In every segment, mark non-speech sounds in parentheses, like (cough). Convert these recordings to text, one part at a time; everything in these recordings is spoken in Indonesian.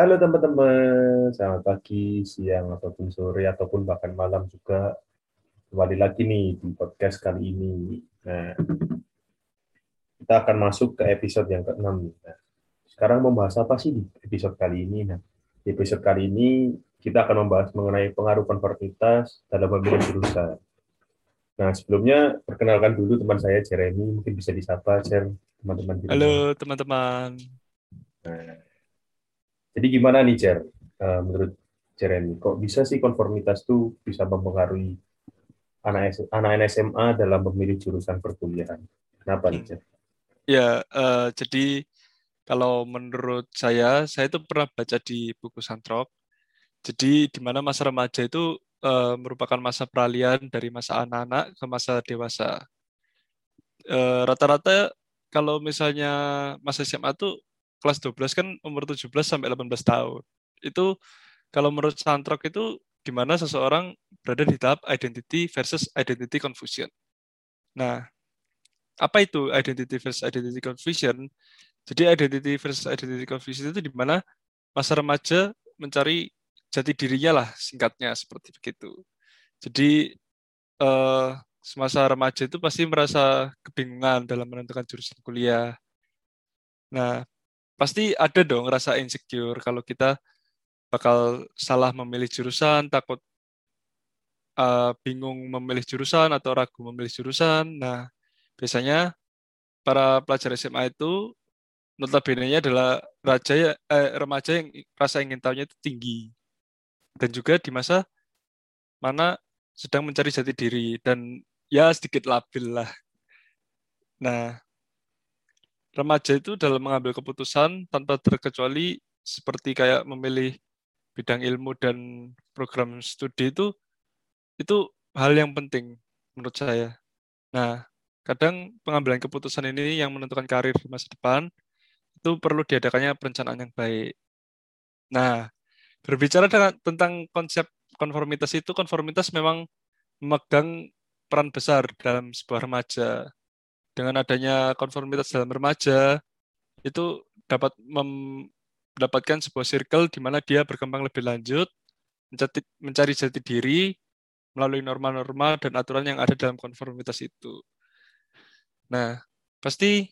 Halo teman-teman, selamat pagi, siang, ataupun sore, ataupun bahkan malam juga. Kembali lagi nih di podcast kali ini. Nah, kita akan masuk ke episode yang ke-6. Nah, sekarang membahas apa sih di episode kali ini? Nah, di episode kali ini kita akan membahas mengenai pengaruh konformitas dalam memilih jurusan. Nah, sebelumnya perkenalkan dulu teman saya Jeremy, mungkin bisa disapa, Jer, teman-teman. Halo teman-teman. Nah, jadi gimana nih, Jer? Uh, menurut Jeremy, kok bisa sih konformitas tuh bisa mempengaruhi anak, anak SMA dalam memilih jurusan perkuliahan? Kenapa nih, Jer? Ya, uh, jadi kalau menurut saya, saya itu pernah baca di buku Santrok. Jadi di mana masa remaja itu uh, merupakan masa peralihan dari masa anak-anak ke masa dewasa. Rata-rata uh, kalau misalnya masa SMA tuh kelas 12 kan umur 17 sampai 18 tahun. Itu kalau menurut Santrok itu gimana seseorang berada di tahap identity versus identity confusion. Nah, apa itu identity versus identity confusion? Jadi identity versus identity confusion itu di mana masa remaja mencari jati dirinya lah singkatnya seperti begitu. Jadi eh, semasa remaja itu pasti merasa kebingungan dalam menentukan jurusan kuliah. Nah, pasti ada dong rasa insecure kalau kita bakal salah memilih jurusan, takut uh, bingung memilih jurusan atau ragu memilih jurusan. Nah, biasanya para pelajar SMA itu notabene-nya adalah raja ya, eh, remaja yang rasa ingin tahunya itu tinggi. Dan juga di masa mana sedang mencari jati diri dan ya sedikit labil lah. Nah, remaja itu dalam mengambil keputusan tanpa terkecuali seperti kayak memilih bidang ilmu dan program studi itu itu hal yang penting menurut saya. Nah, kadang pengambilan keputusan ini yang menentukan karir di masa depan itu perlu diadakannya perencanaan yang baik. Nah, berbicara dengan, tentang konsep konformitas itu, konformitas memang memegang peran besar dalam sebuah remaja dengan adanya konformitas dalam remaja itu dapat mendapatkan sebuah circle di mana dia berkembang lebih lanjut, mencari, mencari jati diri melalui norma-norma dan aturan yang ada dalam konformitas itu. Nah, pasti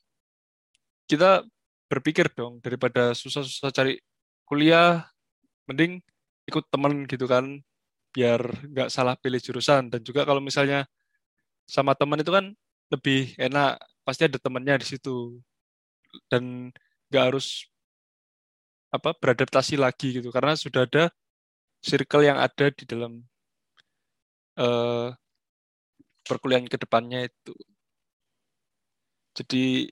kita berpikir dong daripada susah-susah cari kuliah, mending ikut teman gitu kan, biar nggak salah pilih jurusan. Dan juga kalau misalnya sama teman itu kan lebih enak. Pasti ada temennya di situ. Dan nggak harus apa beradaptasi lagi gitu. Karena sudah ada circle yang ada di dalam uh, perkuliahan ke depannya itu. Jadi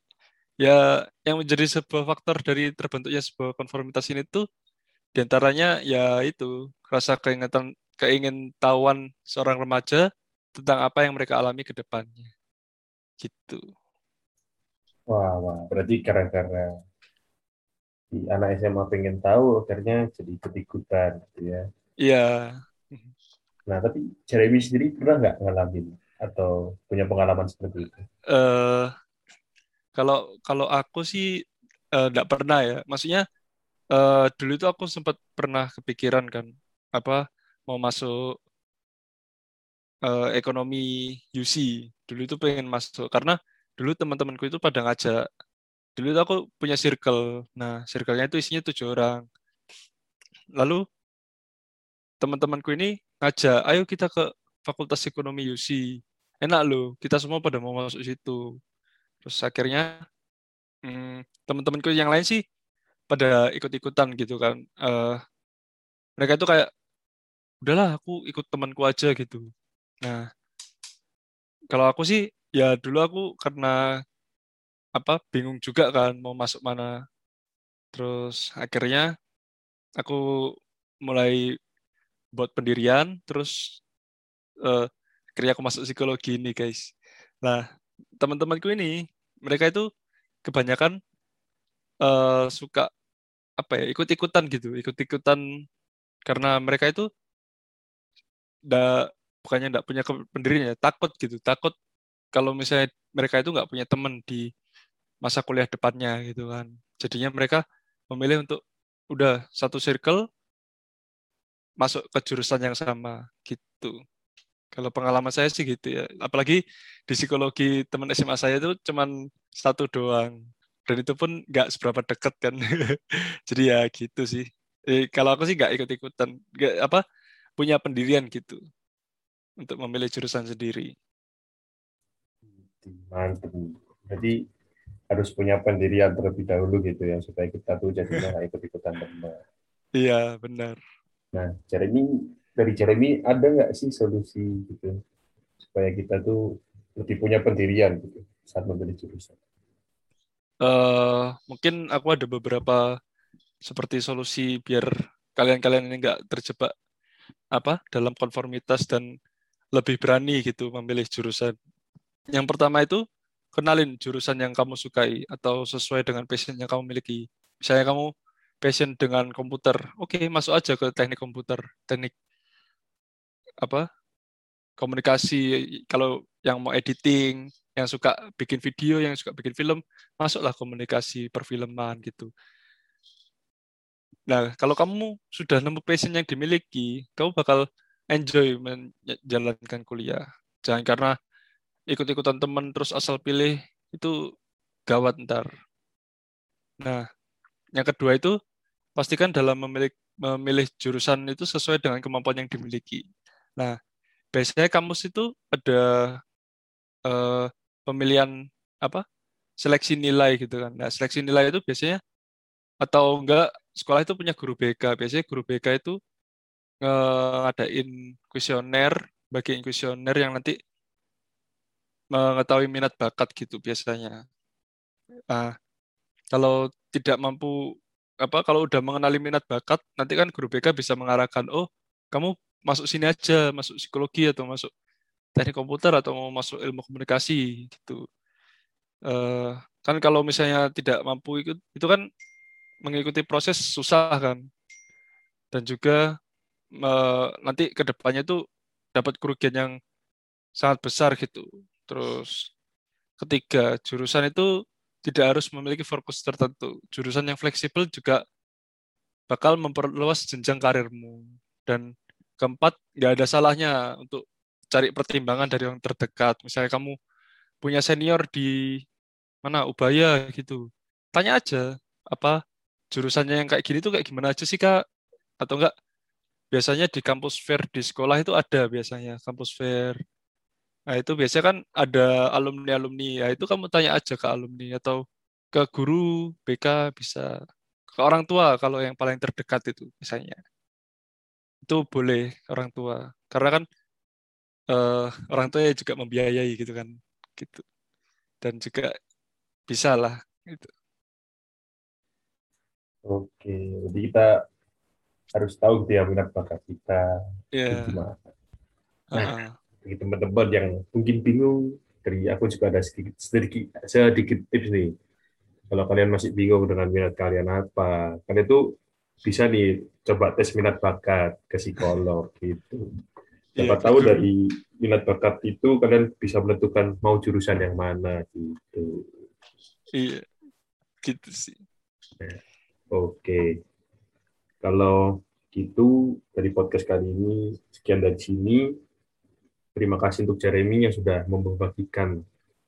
ya yang menjadi sebuah faktor dari terbentuknya sebuah konformitas ini tuh di antaranya ya itu rasa keinginan keingin tahuan seorang remaja tentang apa yang mereka alami ke depannya gitu. Wah, wah, berarti gara-gara di anak SMA pengen tahu, akhirnya jadi ikut-ikutan, gitu ya. Iya. Nah, tapi Jeremy sendiri pernah nggak ngalamin atau punya pengalaman seperti itu? Uh, kalau kalau aku sih nggak uh, pernah ya. Maksudnya uh, dulu itu aku sempat pernah kepikiran kan apa mau masuk uh, ekonomi UC dulu itu pengen masuk karena dulu teman-temanku itu pada ngajak. Dulu itu aku punya circle. Nah circle-nya itu isinya tujuh orang. Lalu teman-temanku ini ngajak ayo kita ke fakultas ekonomi UC enak loh kita semua pada mau masuk situ. Terus akhirnya hmm, teman-temanku yang lain sih pada ikut-ikutan gitu kan. Uh, mereka itu kayak udahlah aku ikut temanku aja gitu nah kalau aku sih ya dulu aku karena apa bingung juga kan mau masuk mana. Terus akhirnya aku mulai buat pendirian terus uh, akhirnya aku masuk psikologi ini guys. Nah teman-temanku ini mereka itu kebanyakan uh, suka apa ya ikut-ikutan gitu ikut-ikutan karena mereka itu da, bukannya nggak punya pendirinya takut gitu takut kalau misalnya mereka itu nggak punya teman di masa kuliah depannya gitu kan jadinya mereka memilih untuk udah satu circle masuk ke jurusan yang sama gitu. Kalau pengalaman saya sih gitu ya. Apalagi di psikologi teman SMA saya itu cuman satu doang. Dan itu pun nggak seberapa deket kan. (laughs) Jadi ya gitu sih. Eh, kalau aku sih nggak ikut-ikutan. Nggak, apa punya pendirian gitu untuk memilih jurusan sendiri. Mantap. Jadi harus punya pendirian terlebih dahulu gitu ya supaya kita tuh jadinya nggak ikut-ikutan teman. Iya benar. Nah, Jeremy dari Jeremy ada nggak sih solusi gitu supaya kita tuh lebih punya pendirian gitu saat memilih jurusan? Uh, mungkin aku ada beberapa seperti solusi biar kalian-kalian ini nggak terjebak apa dalam konformitas dan lebih berani gitu memilih jurusan. Yang pertama itu kenalin jurusan yang kamu sukai atau sesuai dengan passion yang kamu miliki. Misalnya kamu passion dengan komputer, oke okay, masuk aja ke teknik komputer, teknik apa komunikasi kalau yang mau editing yang suka bikin video yang suka bikin film masuklah komunikasi perfilman gitu nah kalau kamu sudah nemu passion yang dimiliki kamu bakal enjoy menjalankan kuliah jangan karena ikut-ikutan teman terus asal pilih itu gawat ntar nah yang kedua itu pastikan dalam memilih memilih jurusan itu sesuai dengan kemampuan yang dimiliki Nah, biasanya kampus itu ada uh, pemilihan apa? seleksi nilai gitu kan. Nah, seleksi nilai itu biasanya atau enggak sekolah itu punya guru BK. Biasanya guru BK itu ngadain kuesioner, bagian kuesioner yang nanti mengetahui minat bakat gitu biasanya. Nah, kalau tidak mampu apa kalau udah mengenali minat bakat, nanti kan guru BK bisa mengarahkan, oh kamu masuk sini aja, masuk psikologi atau masuk teknik komputer atau mau masuk ilmu komunikasi gitu. Uh, kan kalau misalnya tidak mampu ikut, itu kan mengikuti proses susah kan. Dan juga uh, nanti ke depannya itu dapat kerugian yang sangat besar gitu. Terus ketiga, jurusan itu tidak harus memiliki fokus tertentu. Jurusan yang fleksibel juga bakal memperluas jenjang karirmu. Dan keempat nggak ada salahnya untuk cari pertimbangan dari yang terdekat. Misalnya kamu punya senior di mana? Ubaya gitu. Tanya aja apa jurusannya yang kayak gini tuh kayak gimana aja sih kak? Atau enggak biasanya di kampus fair di sekolah itu ada biasanya kampus fair. Nah itu biasanya kan ada alumni alumni ya itu kamu tanya aja ke alumni atau ke guru BK bisa. Ke orang tua kalau yang paling terdekat itu misalnya itu boleh orang tua. Karena kan uh, orang tua ya juga membiayai gitu kan gitu. Dan juga bisa lah gitu. Oke jadi kita harus tahu gitu ya minat bakat kita yeah. gimana nah uh-uh. bagi teman-teman yang mungkin bingung dari aku juga ada sedikit sedikit sedikit tips nih kalau kalian masih bingung dengan minat kalian apa kalian itu bisa nih coba tes minat bakat ke psikolog (laughs) gitu. Siapa ya, tahu dari minat bakat itu kalian bisa menentukan mau jurusan yang mana gitu. Iya, gitu sih. Ya. Oke, kalau gitu dari podcast kali ini sekian dari sini. Terima kasih untuk Jeremy yang sudah membagikan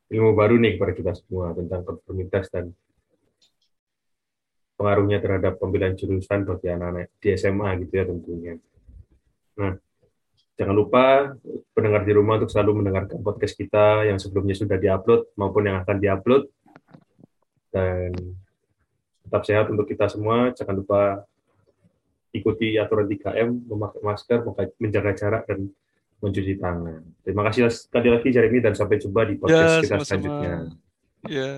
ilmu baru nih kepada kita semua tentang konformitas dan pengaruhnya terhadap pemilihan jurusan bagi anak-anak di SMA gitu ya tentunya. Nah, jangan lupa pendengar di rumah untuk selalu mendengarkan podcast kita yang sebelumnya sudah diupload maupun yang akan diupload. Dan tetap sehat untuk kita semua. Jangan lupa ikuti aturan 3M, memakai masker, menjaga jarak, dan mencuci tangan. Terima kasih sekali lagi Jeremy dan sampai jumpa di podcast ya, kita sama -sama. selanjutnya. Ya.